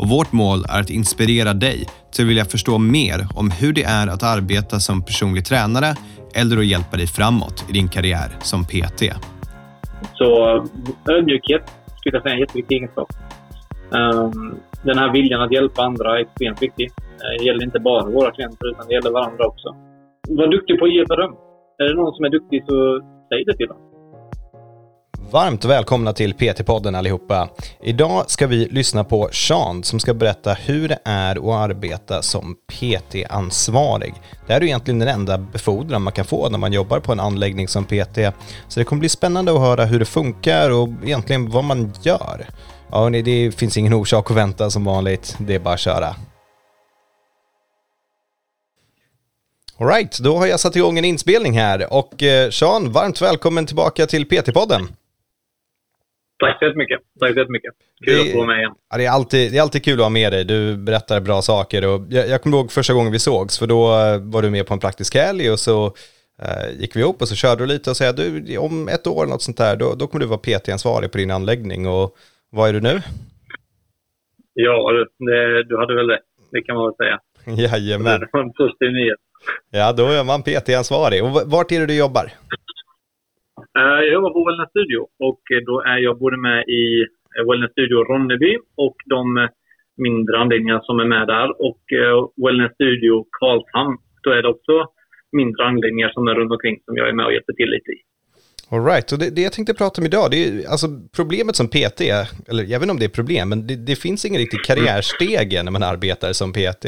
och vårt mål är att inspirera dig till att vilja förstå mer om hur det är att arbeta som personlig tränare eller att hjälpa dig framåt i din karriär som PT. Så eh, ödmjukhet skulle jag säga är en jätteviktig egenskap. Ehm, den här viljan att hjälpa andra är extremt viktig. Eh, det gäller inte bara våra klienter, utan det gäller varandra också. Var duktig på att ge beröm. Är det någon som är duktig så säg det till dem. Varmt välkomna till PT-podden allihopa. Idag ska vi lyssna på Sean som ska berätta hur det är att arbeta som PT-ansvarig. Det här är egentligen den enda befordran man kan få när man jobbar på en anläggning som PT. Så det kommer bli spännande att höra hur det funkar och egentligen vad man gör. Ja, det finns ingen orsak att vänta som vanligt. Det är bara att köra. Alright, då har jag satt igång en inspelning här och eh, Sean, varmt välkommen tillbaka till PT-podden. Tack så jättemycket. Tack så jättemycket. Kul det, att få vara med igen. Ja, det, är alltid, det är alltid kul att ha med dig. Du berättar bra saker. Och jag, jag kommer ihåg första gången vi sågs, för då eh, var du med på en praktisk helg och så uh, gick vi ihop och så körde du lite och sa du om ett år eller något sånt där, då, då kommer du vara PT-ansvarig på din anläggning. Och vad är du nu? Ja, det, du hade väl rätt. Det kan man väl säga. Jajamän. Det var en positiv nyhet. Ja, då är man PT-ansvarig. Och vart är det du jobbar? Eh, jag jobbar på Wellness Studio och eh, då är jag både med i eh, Wellness Studio Ronneby och de mindre anläggningar som är med där. Och Wellness Studio Karlshamn, då är det också mindre anläggningar som är runt omkring som jag är med och hjälper till lite i. All right. och det, det jag tänkte prata om idag, det är alltså problemet som PT, eller jag vet inte om det är problem, men det, det finns ingen riktig karriärstege när man arbetar som PT.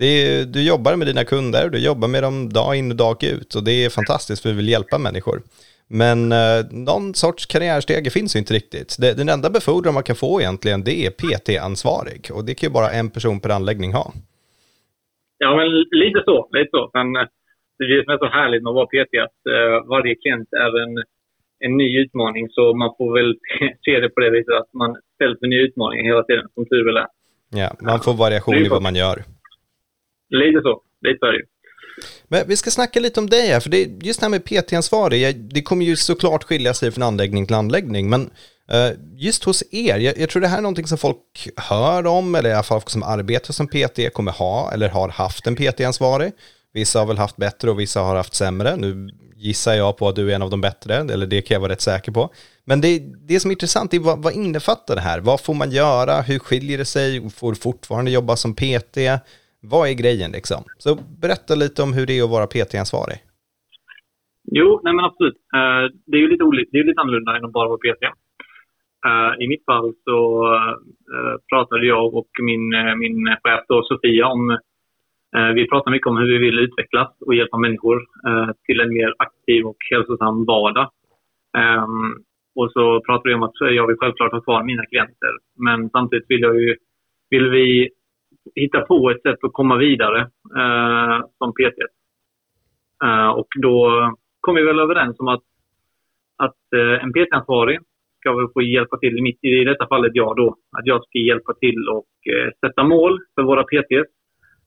Är, du jobbar med dina kunder, du jobbar med dem dag in och dag ut och det är fantastiskt för vi vill hjälpa människor. Men eh, någon sorts karriärstege finns ju inte riktigt. Det, den enda befordran man kan få egentligen det är PT-ansvarig och det kan ju bara en person per anläggning ha. Ja, men lite så. Lite så. Men eh, det är det som är så härligt med att vara PT, att uh, varje klient är en, en ny utmaning. Så man får väl se det på det viset att man ställs för nya utmaningar hela tiden, som tur väl är. Ja, man får variation i vad man gör. Lite så. Lite så är det men vi ska snacka lite om dig här, för det, just det här med PT-ansvarig, det kommer ju såklart skilja sig från anläggning till anläggning, men eh, just hos er, jag, jag, tror det här är någonting som folk hör om, eller i alla fall folk som arbetar som PT kommer ha, eller har haft en PT-ansvarig. Vissa har väl haft bättre och vissa har haft sämre. Nu gissar jag på att du är en av de bättre, eller det kan jag vara rätt säker på. Men det, det som är intressant är vad, vad innefattar det här? Vad får man göra? Hur skiljer det sig? Får fortfarande jobba som PT? Vad är grejen liksom? Så berätta lite om hur det är att vara PT-ansvarig. Jo, nej men absolut. Eh, det är ju lite, olika, det är lite annorlunda än att bara vara PT. Eh, I mitt fall så eh, pratade jag och min, min chef då, Sofia om vi pratar mycket om hur vi vill utvecklas och hjälpa människor till en mer aktiv och hälsosam vardag. Ehm, och så pratade vi om att jag vill självklart ha kvar mina klienter, men samtidigt vill, jag ju, vill vi hitta på ett sätt att komma vidare eh, som PT. Eh, och då kom vi väl överens om att, att eh, en PT-ansvarig ska väl få hjälpa till, i, mitt, i detta fallet jag då, att jag ska hjälpa till och eh, sätta mål för våra PTs.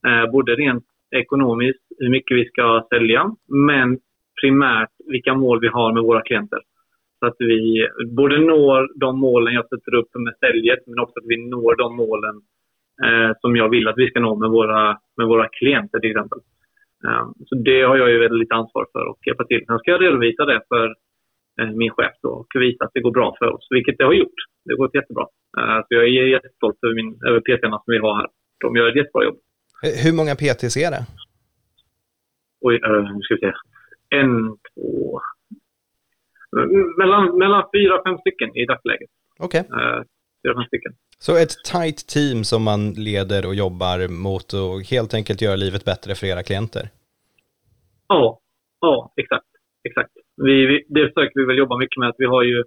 Eh, både rent ekonomiskt, hur mycket vi ska sälja, men primärt vilka mål vi har med våra klienter. Så att vi både når de målen jag sätter upp med säljet, men också att vi når de målen eh, som jag vill att vi ska nå med våra, med våra klienter till exempel. Eh, så det har jag ju väldigt ansvar för att hjälpa till. Sen ska jag redovisa det för eh, min chef då, och visa att det går bra för oss, vilket det har gjort. Det har gått jättebra. Eh, så jag är jättestolt över, min, över PT-erna som vi har här. De gör ett jättebra jobb. Hur många PTs är det? Oj, uh, nu ska vi se. En, två... Mellan, mellan fyra, fem stycken i dagsläget. Okej. Okay. Uh, fyra, fem stycken. Så ett tight team som man leder och jobbar mot och helt enkelt gör livet bättre för era klienter? Ja, ja exakt. exakt. Vi, vi, det försöker vi väl jobba mycket med. Att vi har ju,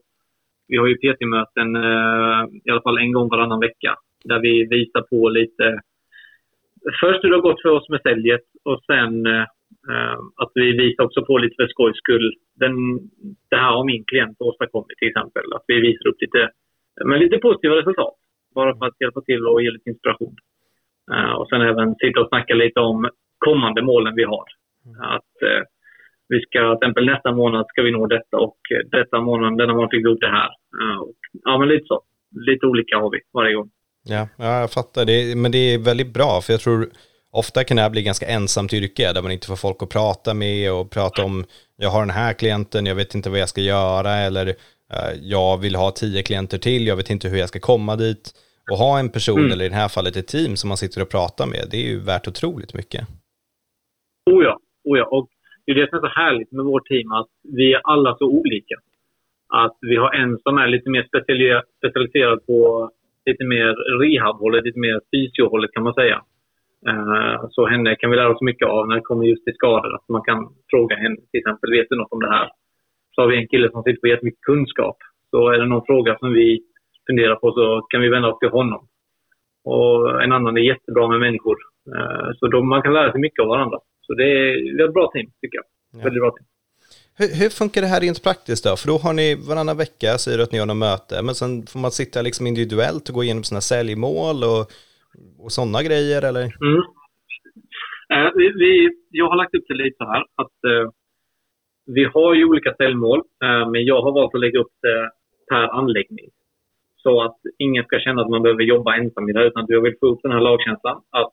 vi har ju PT-möten eh, i alla fall en gång varannan vecka där vi visar på lite först hur det har gått för oss med säljet och sen eh, att vi visar också på lite för skojs skull. Den, det här har min klient åstadkommit till exempel. Att vi visar upp lite, men lite positiva resultat. Bara för att hjälpa till och ge lite inspiration. Uh, och sen även sitta och snacka lite om kommande målen vi har. Att vi ska, till exempel nästa månad ska vi nå detta och detta månad, denna månad fick vi upp det här. Och, ja, men lite så. Lite olika har vi varje gång. Ja, ja jag fattar. Det, men det är väldigt bra, för jag tror ofta kan det här bli ganska ensamt yrke där man inte får folk att prata med och prata om jag har den här klienten, jag vet inte vad jag ska göra eller jag vill ha tio klienter till, jag vet inte hur jag ska komma dit. Och ha en person, mm. eller i det här fallet ett team som man sitter och pratar med, det är ju värt otroligt mycket. Oh ja, oh ja. och det är det som är så härligt med vårt team, att vi är alla så olika. Att vi har en som är lite mer specialiserad på lite mer rehabhållet, lite mer fysiohållet kan man säga. Uh, så henne kan vi lära oss mycket av när det kommer just till skador. Att man kan fråga henne till exempel, vet du något om det här? Så har vi en kille som sitter på jättemycket kunskap. Så är det någon fråga som vi funderar på så kan vi vända oss till honom. Och en annan är jättebra med människor. Uh, så då, man kan lära sig mycket av varandra. Så det är, det är ett bra team, tycker jag. Ja. Väldigt bra team. Hur, hur, funkar det här rent praktiskt då? För då har ni varannan vecka, säger du att ni har något möte, men sen får man sitta liksom individuellt och gå igenom sina säljmål och, och sådana grejer, eller? Mm. Eh, vi, vi, jag har lagt upp det lite så här att eh, vi har ju olika säljmål, eh, men jag har valt att lägga upp det per anläggning. Så att ingen ska känna att man behöver jobba ensam i det, utan jag vill få upp den här lagkänslan. Att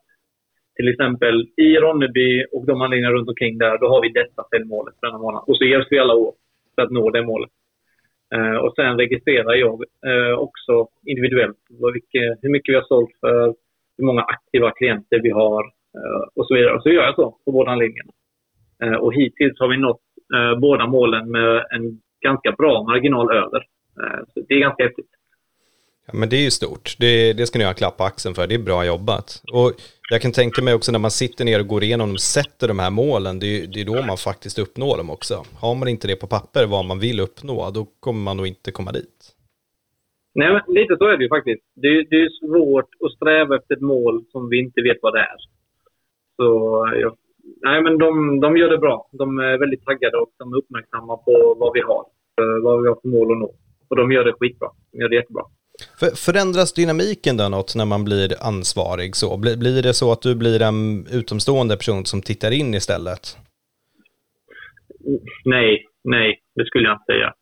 till exempel i Ronneby och de anläggningar runt omkring där, då har vi detta säljmålet för denna månad. Och så hjälps vi alla år för att nå det målet. Eh, och sen registrerar jag eh, också individuellt hur mycket vi har sålt för, hur många aktiva klienter vi har och så vidare. Och så gör jag så på båda anläggningarna. och hittills har vi nått båda målen med en ganska bra marginal över. så det är ganska häftigt. Ja, men det är ju stort. Det, det ska ni ha klapp på axeln för. Det är bra jobbat. Och jag kan tänka mig också när man sitter ner och går igenom och sätter de här målen, det är, det är då man faktiskt uppnår dem också. Har man inte det på papper, vad man vill uppnå, då kommer man nog inte komma dit. Nej, men lite så är det ju faktiskt. Det är, det är svårt att sträva efter ett mål som vi inte vet vad det är. Så, ja. Nej men de, de gör det bra. De är väldigt taggade och de är uppmärksamma på vad vi har, vad vi har för mål att nå. Och de gör det skitbra. De gör det jättebra. För, förändras dynamiken då något när man blir ansvarig så? Blir, blir det så att du blir en utomstående person som tittar in istället? Nej, nej, det skulle jag inte säga.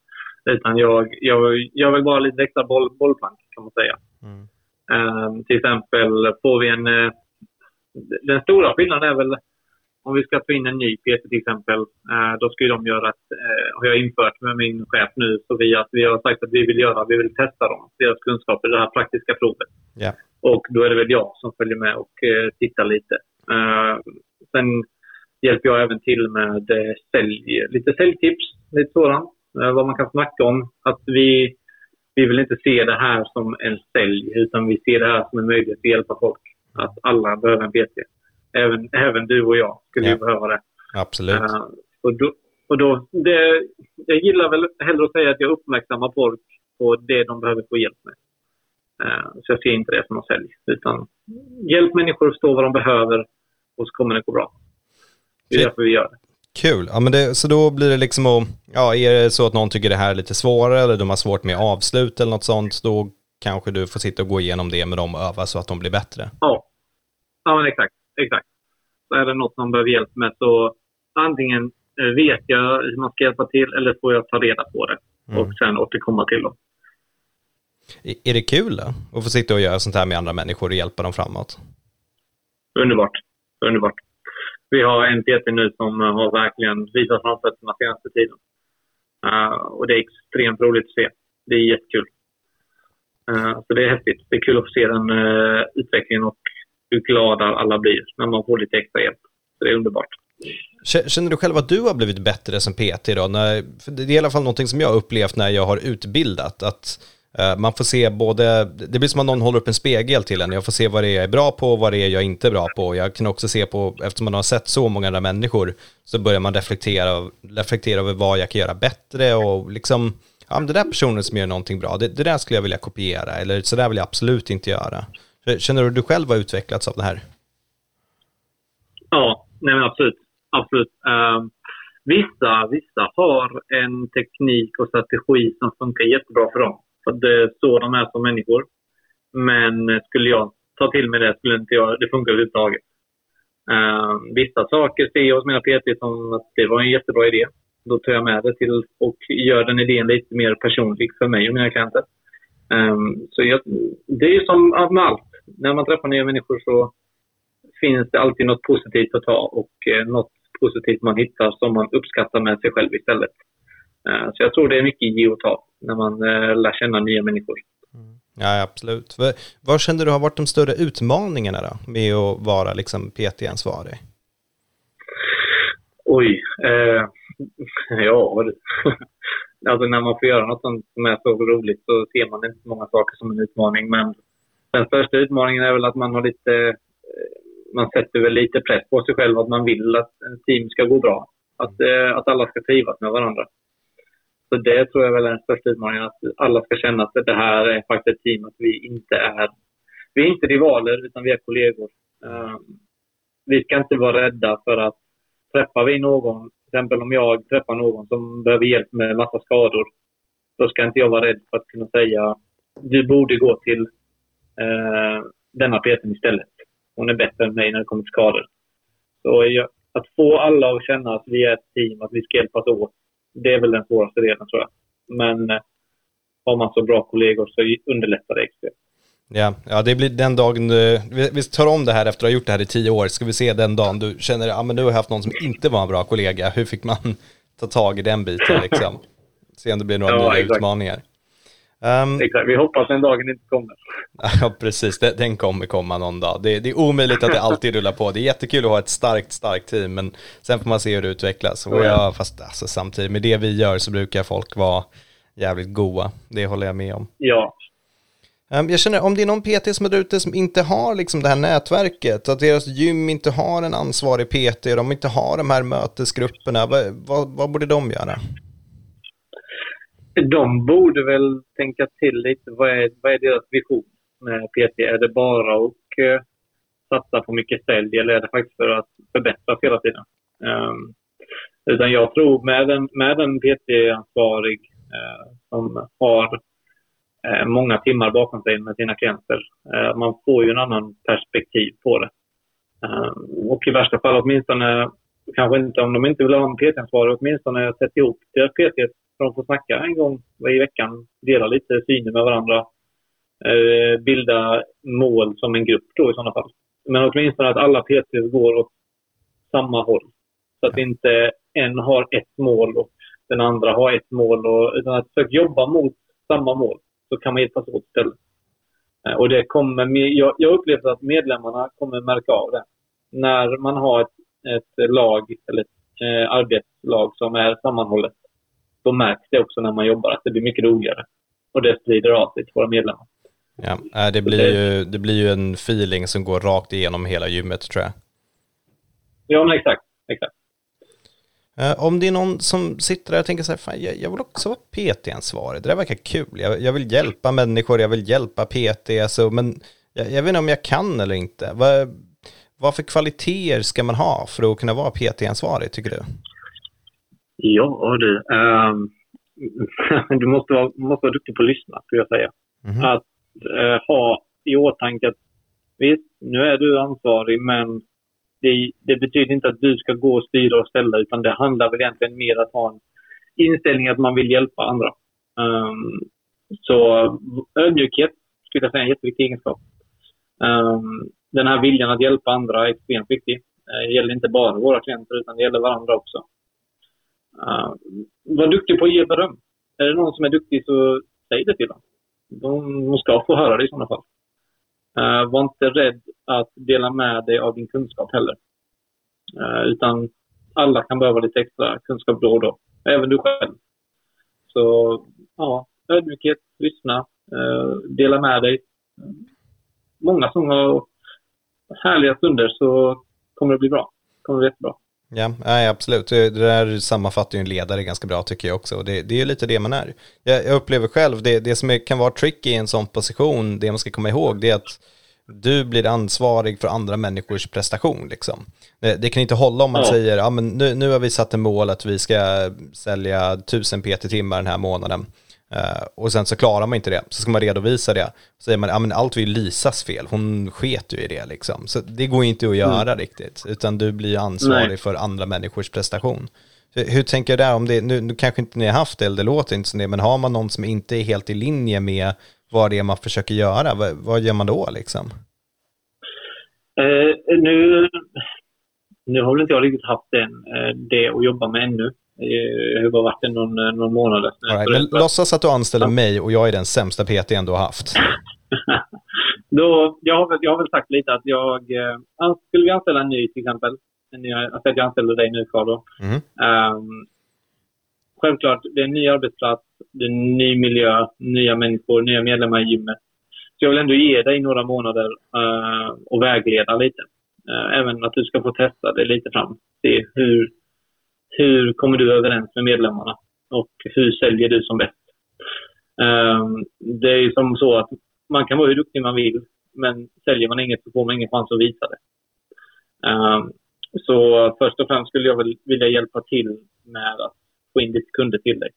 Utan jag, jag, jag vill bara lite extra boll, bollplank kan man säga. Mm. Um, till exempel får vi en... Uh, den stora skillnaden är väl om vi ska få in en ny PT till exempel, eh, då ska de göra ett, eh, har jag infört med min chef nu, så vi, att vi har sagt att vi vill göra, vi vill testa dem, deras kunskaper i det här praktiska provet. Yeah. Och då är det väl jag som följer med och eh, tittar lite. sen hjälper jag även till med sälj, lite säljtips, lite sådant. vad man kan snacka om. Att vi, vi vill inte se det här som en sälj, utan vi ser det här som en möjlighet att hjälpa folk. Att alla behöver en PT även, även du och jag skulle ja. ju behöva det. Absolut. Uh, och då, och då, det, jag gillar väl hellre att säga att jag uppmärksammar folk på det de behöver få hjälp med. Uh, så jag ser inte det som någon sälj. Utan hjälp människor att förstå vad de behöver och så kommer det gå bra. Det är därför vi gör det. Kul. Ja, men det, så då blir det liksom att, ja, är det så att någon tycker det här är lite svårare eller de har svårt med avslut eller något sånt, då kanske du får sitta och gå igenom det med dem och öva så att de blir bättre. Ja, ja men exakt exakt. Är det något man behöver hjälp med så antingen eh, vet jag hur man ska hjälpa till eller får jag ta reda på det mm. och sen återkomma till dem. Är det kul då? Att få sitta och göra sånt här med andra människor och hjälpa dem framåt? Underbart. Underbart. Vi har en PT nu som har verkligen visat framfötterna senaste tiden. Uh, och det är extremt roligt att se. Det är jättekul. Uh, så det är häftigt. Det är kul att få se den uh, utvecklingen och hur glada alla blir när man får lite extra hjälp. Så det är underbart. Känner du själv att du har blivit bättre som PT då? När, det är i alla fall någonting som jag har upplevt när jag har utbildat. Att eh, man får se både, det blir som att någon håller upp en spegel till en. Jag får se vad det är jag är bra på och vad det är jag inte är bra på. Jag kan också se på, eftersom man har sett så många andra människor, så börjar man reflektera, reflektera över vad jag kan göra bättre och liksom, ja men det där personen som gör någonting bra, det, det där skulle jag vilja kopiera eller så där vill jag absolut inte göra. Eh, känner du att du själv har utvecklats av det här? Ja, nej men absolut. absolut. Uh, vissa, vissa har en teknik och strategi som funkar jättebra för dem. För det är så de är som människor. Men skulle jag ta till mig det skulle inte jag, det funkar överhuvudtaget. Uh, vissa saker ser jag hos mina PT som att det var en jättebra idé. Då tar jag med det till och gör den idén lite mer personlig för mig och mina klienter. Um, så jag, det är ju som med allt. När man träffar nya människor så finns det alltid något positivt att ta och eh, något positivt man hittar som man uppskattar med sig själv istället. Uh, så jag tror det är mycket ge och ta när man uh, lär känna nya människor. Mm. Ja, absolut. Vad känner du har varit de större utmaningarna då med att vara liksom PT-ansvarig? Oj, eh, ja, alltså när man får göra något som är så roligt så ser man inte många saker som en utmaning. Men den största utmaningen är väl att man har lite, eh, man sätter väl lite press på sig själv att man vill att en team ska gå bra. Att, eh, att alla ska trivas med varandra. Så det tror jag väl är den största utmaningen, att alla ska känna att det här är faktiskt ett team, att vi inte är, vi är inte rivaler utan vi är kollegor. Eh, vi ska inte vara rädda för att träffar vi någon, till exempel om jag träffar någon som behöver hjälp med massa skador, då ska inte jag vara rädd för att kunna säga du borde gå till eh, denna PT istället. Hon är bättre än mig när det kommer till skador. Så jag, att få alla att känna att vi är ett team, att vi ska hjälpas åt, det är väl den svåraste delen tror jag. Men eh, har man så bra kollegor så underlättar det extremt. Ja, ja, det blir den dagen du, vi tar om det här efter att ha gjort det här i tio år, ska vi se den dagen du känner, ja men nu har haft någon som inte var en bra kollega, hur fick man ta tag i den biten liksom? Se om det blir några ja, nya exakt. utmaningar. Um, exakt, vi hoppas den dagen inte kommer. Ja, precis, den kommer komma någon dag. Det, det, är omöjligt att det alltid rullar på. Det är jättekul att ha ett starkt, starkt team, men sen får man se hur det utvecklas. Och jag, fast alltså, samtidigt med det vi gör så brukar folk vara jävligt goa. Det håller jag med om. Ja, Ehm, jag känner om det är någon PT som är ute som inte har liksom det här nätverket, att deras gym inte har en ansvarig PT, de inte har de här mötesgrupperna, vad, vad, vad borde de göra? De borde väl tänka till lite. Vad är, vad är deras vision med PT? Är det bara att uh, satsa på mycket sälj eller är det faktiskt för att förbättras hela tiden? Um, utan jag tror med en, med en PT-ansvarig uh, eh, som har Eh, många timmar bakom sig med sina klienter. Eh, man får ju en annan perspektiv på det. Ehm, och i värsta fall åtminstone, kanske inte om de inte vill ha en PT-ansvarig, åtminstone sätta ihop deras PT de får snacka en gång i veckan, dela lite syner med varandra, eh, bilda mål som en grupp då i sådana fall. Men åtminstone att alla PT går åt samma håll. Så att inte en har ett mål och den andra har ett mål, och, utan att försöka jobba mot samma mål så kan man hjälpas åt istället. Eh, och det kommer, jag, jag upplever att medlemmarna kommer märka av det. När man har ett, ett lag eller ett eh, arbetslag som är sammanhållet, då märks det också när man jobbar att det blir mycket roligare. Och det sprider av sig till våra medlemmar. Ja, det blir, ju, det blir ju en feeling som går rakt igenom hela gymmet tror jag. Ja, men exakt. exakt. Uh, om det är någon som sitter där och tänker så här, fan, jag, jag vill också vara PT-ansvarig, det där verkar kul, jag, jag, vill hjälpa människor, jag vill hjälpa PT, alltså, men jag, jag, vet inte om jag kan eller inte. Vad, vad för kvaliteter ska man ha för att kunna vara PT-ansvarig, tycker du? Ja du, um, du måste vara, måste vara duktig på att lyssna, skulle jag säga. Mm. Att uh, ha i åtanke att visst, nu är du ansvarig, men det, det, betyder inte att du ska gå och styra och ställa utan det handlar väl egentligen mer att ha en inställning att man vill hjälpa andra. Um, så ödmjukhet skulle jag säga är en jätteviktig egenskap. Um, den här viljan att hjälpa andra är extremt viktig. Uh, det gäller inte bara våra klienter utan det gäller varandra också. Uh, var duktig på att ge beröm. Är det någon som är duktig så säg det till dem. De ska få höra det i sådana fall. Uh, var inte rädd att dela med dig av din kunskap heller. Uh, utan alla kan behöva lite extra kunskap då och då. Även du själv. Så ja, ödmjukhet, lyssna, uh, dela med dig. Många sådana härliga stunder så kommer det bli bra. kommer det bli jättebra. Ja, nej, absolut. Det där sammanfattar ju en ledare ganska bra tycker jag också. Det, det är lite det man är. Jag, jag upplever själv, det, det som är, kan vara tricky i en sån position, det man ska komma ihåg, det är att Du blir ansvarig för andra människors prestation liksom. Det, det kan inte hålla om man Ja. säger, ja men nu, nu har vi satt en mål att vi ska sälja 1000 PT-timmar den här månaden. Eh, och sen så klarar man inte det, så ska man redovisa det. Så säger man, ja men allt var ju Lisas fel, hon sket ju i det liksom. Så det går ju inte att göra riktigt, utan du blir ansvarig Nej. för andra människors prestation. Hur, hur tänker du där, om det, nu, nu kanske inte ni har haft det, eller det låter inte som det, men har man någon som inte är helt i linje med vad det är man försöker göra, vad, vad gör man då liksom? Eh, nu, nu har väl inte jag riktigt haft den, eh, det att jobba med ännu. Jag har varit där någon, eh, någon månad. Right, men låtsas att du anställer mig och jag är den sämsta PTn du har haft. Då, jag, har jag har väl sagt lite att jag... Eh, skulle vi anställa en ny till exempel, en ny, att jag anställer dig nu Carl då. Mm. Ehm, självklart, det är en ny arbetsplats, det är en ny miljö, nya människor, nya medlemmar i gymmet. Så jag vill ändå ge dig några månader eh, och vägleda lite. Eh, även att du ska få testa det lite fram. Se hur, hur kommer du överens med medlemmarna och hur säljer du som bäst. Ehm, det är ju som så att man kan vara hur duktig man vill, men säljer man inget så får man ingen chans att visa det. Ehm, så först och främst skulle jag väl vilja hjälpa till med att få in lite kunder till dig.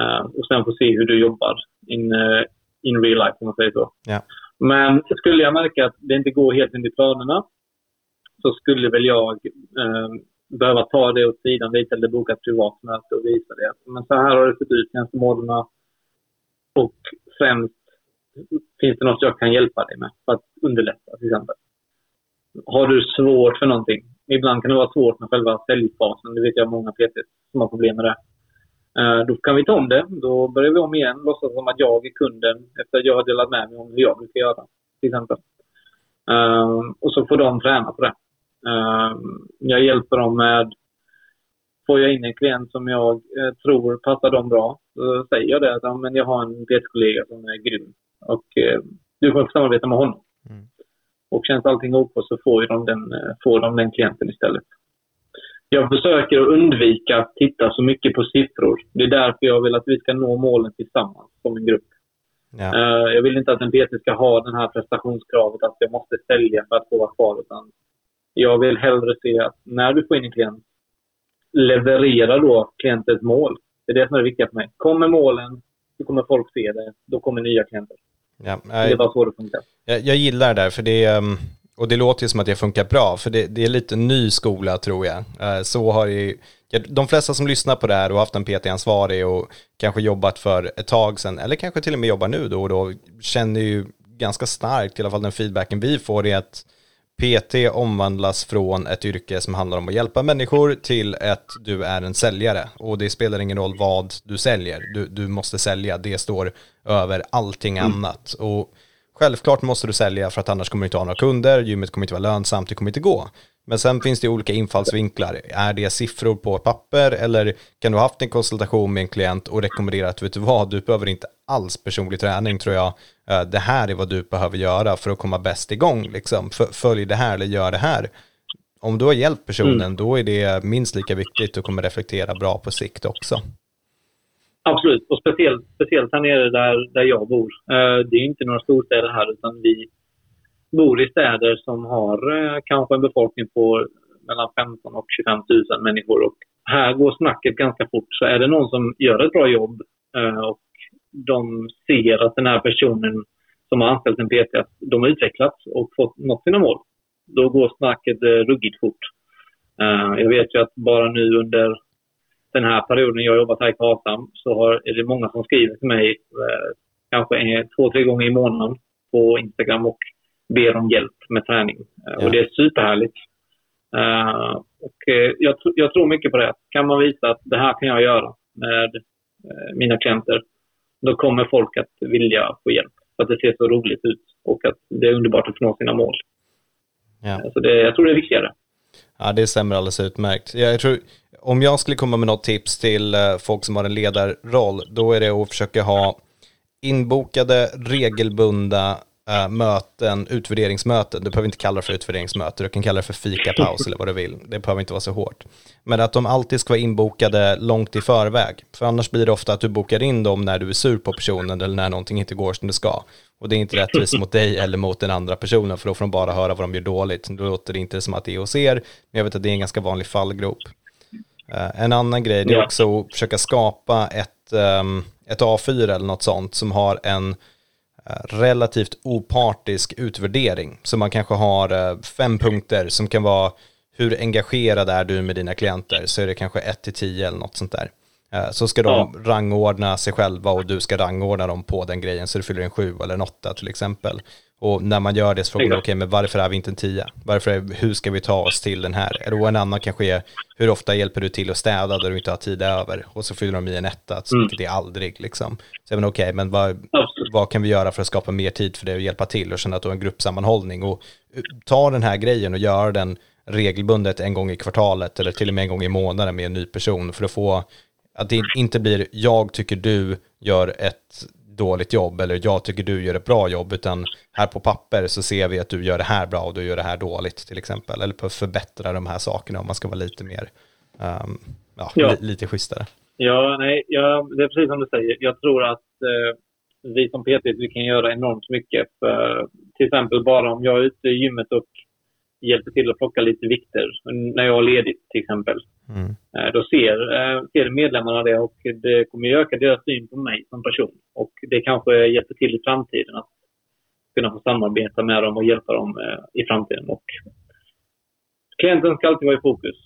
Ehm, och sen få se hur du jobbar in, eh, in real life, om man säger så. Ja. Men skulle jag märka att det inte går helt enligt planerna så skulle väl jag behöva ta det åt sidan lite eller boka ett privat möte och visa det. Men så här har det sett ut senaste månaderna. Och främst finns det något jag kan hjälpa dig med för att underlätta till exempel. Har du svårt för någonting? Ibland kan det vara svårt med själva säljfasen. Det vet jag många PT som har problem med det. Eh, då kan vi ta om det. Då börjar vi om igen. Låtsas som att jag är kunden efter att jag har delat med mig om hur jag brukar göra. Till exempel. Eh, och så får de träna på det. Eh, Jag hjälper dem med... Får jag in en klient som jag eh, tror passar dem bra, så säger jag det men jag har en PT-kollega som är grym. Och eh, du får samarbeta med honom. Mm. Och känns allting OK så får, de den, eh, får de den klienten istället. Jag försöker att undvika att titta så mycket på siffror. Det är därför jag vill att vi ska nå målen tillsammans som en grupp. Ja. Eh, Jag vill inte att en PT ska ha den här prestationskravet att jag måste sälja för att få vara kvar. Utan jag vill hellre se att när du får in en klient, leverera då klientens mål. Det är det som är det viktiga för mig. Kommer målen, då kommer folk se det. Då kommer nya klienter. Ja, Det är bara så det funkar. jag, jag gillar det där, för det är, um, och det låter ju som att det funkar bra, för det, det är lite ny skola tror jag. Eh, Så har ju, de flesta som lyssnar på det här och haft en PT-ansvarig och kanske jobbat för ett tag sedan, eller kanske till och med jobbar nu då och då, känner ju ganska starkt, i alla fall den feedbacken vi får, är att PT omvandlas från ett yrke som handlar om att hjälpa människor till att du är en säljare. Och det spelar ingen roll vad du säljer. Du, du måste sälja. Det står över allting annat. Och självklart måste du sälja för att annars kommer du inte ha några kunder. Gymmet kommer inte vara lönsamt. Det kommer inte gå. Men sen finns det olika infallsvinklar. Är det siffror på papper eller kan du ha haft en konsultation med en klient och rekommendera att vet du vad, du behöver inte alls personlig träning tror jag. Eh, Det här är vad du behöver göra för att komma bäst igång. Liksom. Följ det här eller gör det här. Om du har hjälpt personen, då är det minst lika viktigt och kommer reflektera bra på sikt också. Absolut, och speciellt, speciellt här nere där, där jag bor. Eh, det är inte några storstäder här utan vi bor i städer som har eh, kanske en befolkning på mellan 15 och 25 000 människor. Och här går snacket ganska fort. Så är det någon som gör ett bra jobb eh, och de ser att den här personen som har anställt en PT, att de har utvecklats och fått nått sina mål. Då går snacket eh, ruggigt fort. Eh, jag vet ju att bara nu under den här perioden jag har jobbat här i Karlshamn så har, är det många som skriver till mig eh, kanske en, två, tre gånger i månaden på Instagram och ber om hjälp med träning. Eh, Ja. Och det är superhärligt. Eh, och, eh, jag, jag tror mycket på det. Kan man visa att det här kan jag göra med eh, mina klienter, då kommer folk att vilja få hjälp. För att det ser så roligt ut och att det är underbart att nå sina mål. Ja. Eh, Så det, jag tror det är viktigare. Ja, det stämmer alldeles utmärkt. Jag tror, om jag skulle komma med något tips till eh, folk som har en ledarroll, då är det att försöka ha inbokade, regelbundna äh, möten, utvärderingsmöten, du behöver inte kalla det för utvärderingsmöte, du kan kalla det för fikapaus eller vad du vill, det behöver inte vara så hårt. Men att de alltid ska vara inbokade långt i förväg, för annars blir det ofta att du bokar in dem när du är sur på personen eller när någonting inte går som det ska. Och det är inte rättvist mot dig eller mot den andra personen, för då får de bara höra vad de gör dåligt. Då låter det inte som att det är hos er, men jag vet att det är en ganska vanlig fallgrop. Uh, en annan grej, det är också att försöka skapa ett, um, ett A4 eller något sånt som har en uh, relativt opartisk utvärdering. Så man kanske har uh, fem punkter som kan vara hur engagerad är du med dina klienter? Så är det kanske 1 till 10 eller något sånt där. Så ska de ja. rangordna sig själva och du ska rangordna dem på den grejen så du fyller en 7 eller en 8 till exempel. Och när man gör det så frågar man, okej, okay, men varför är vi inte en tia? Varför är, hur ska vi ta oss till den här? Och en annan kanske är, hur ofta hjälper du till att städa där du inte har tid över? Och så fyller de i en etta, så mm. det är aldrig liksom. Så jag okej, okay, men vad, vad kan vi göra för att skapa mer tid för det och hjälpa till och känna att du har en gruppsammanhållning? Och eh, ta den här grejen och göra den regelbundet en gång i kvartalet eller till och med en gång i månaden med en ny person för att få att det inte blir jag tycker du gör ett dåligt jobb eller jag tycker du gör ett bra jobb utan här på papper så ser vi att du gör det här bra och du gör det här dåligt till exempel eller förbättra de här sakerna om man ska vara lite mer um, ja, ja. Li lite schysstare. Ja, nej, ja, det är precis som du säger. Jag tror att eh, vi som PT vi kan göra enormt mycket. För, till exempel bara om jag är ute i gymmet och hjälper till att plocka lite vikter när jag har ledigt till exempel. Mm. Eh, då ser, eh, ser medlemmarna det och det kommer öka deras syn på mig som person. Och det kanske hjälper till i framtiden att kunna få samarbeta med dem och hjälpa dem eh, i framtiden. Och klienten ska alltid vara i fokus.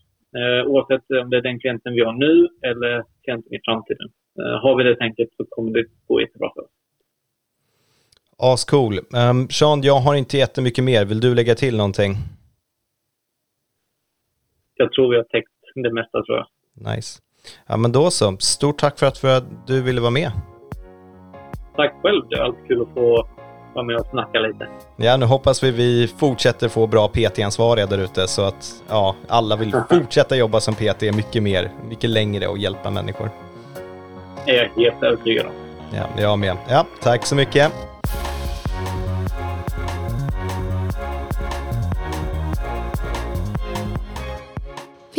Oavsett om det är den klienten vi har nu eller klienten i framtiden. Har vi det tänket så kommer det gå jättebra för oss. Ascool. Um, Sean, jag har inte jättemycket mer. Vill du lägga till någonting? Jag tror vi har täckt det mesta tror jag. Nice. Ja men då så. Stort tack för att du ville vara med. Tack själv. Det är alltid kul att få vara med och snacka lite. Ja, nu hoppas vi vi fortsätter få bra PT-ansvariga där ute så att ja, alla vill fortsätta jobba som PT mycket mer, mycket längre och hjälpa människor. Det är jag helt övertygad om. Ja, jag med. Ja, tack så mycket.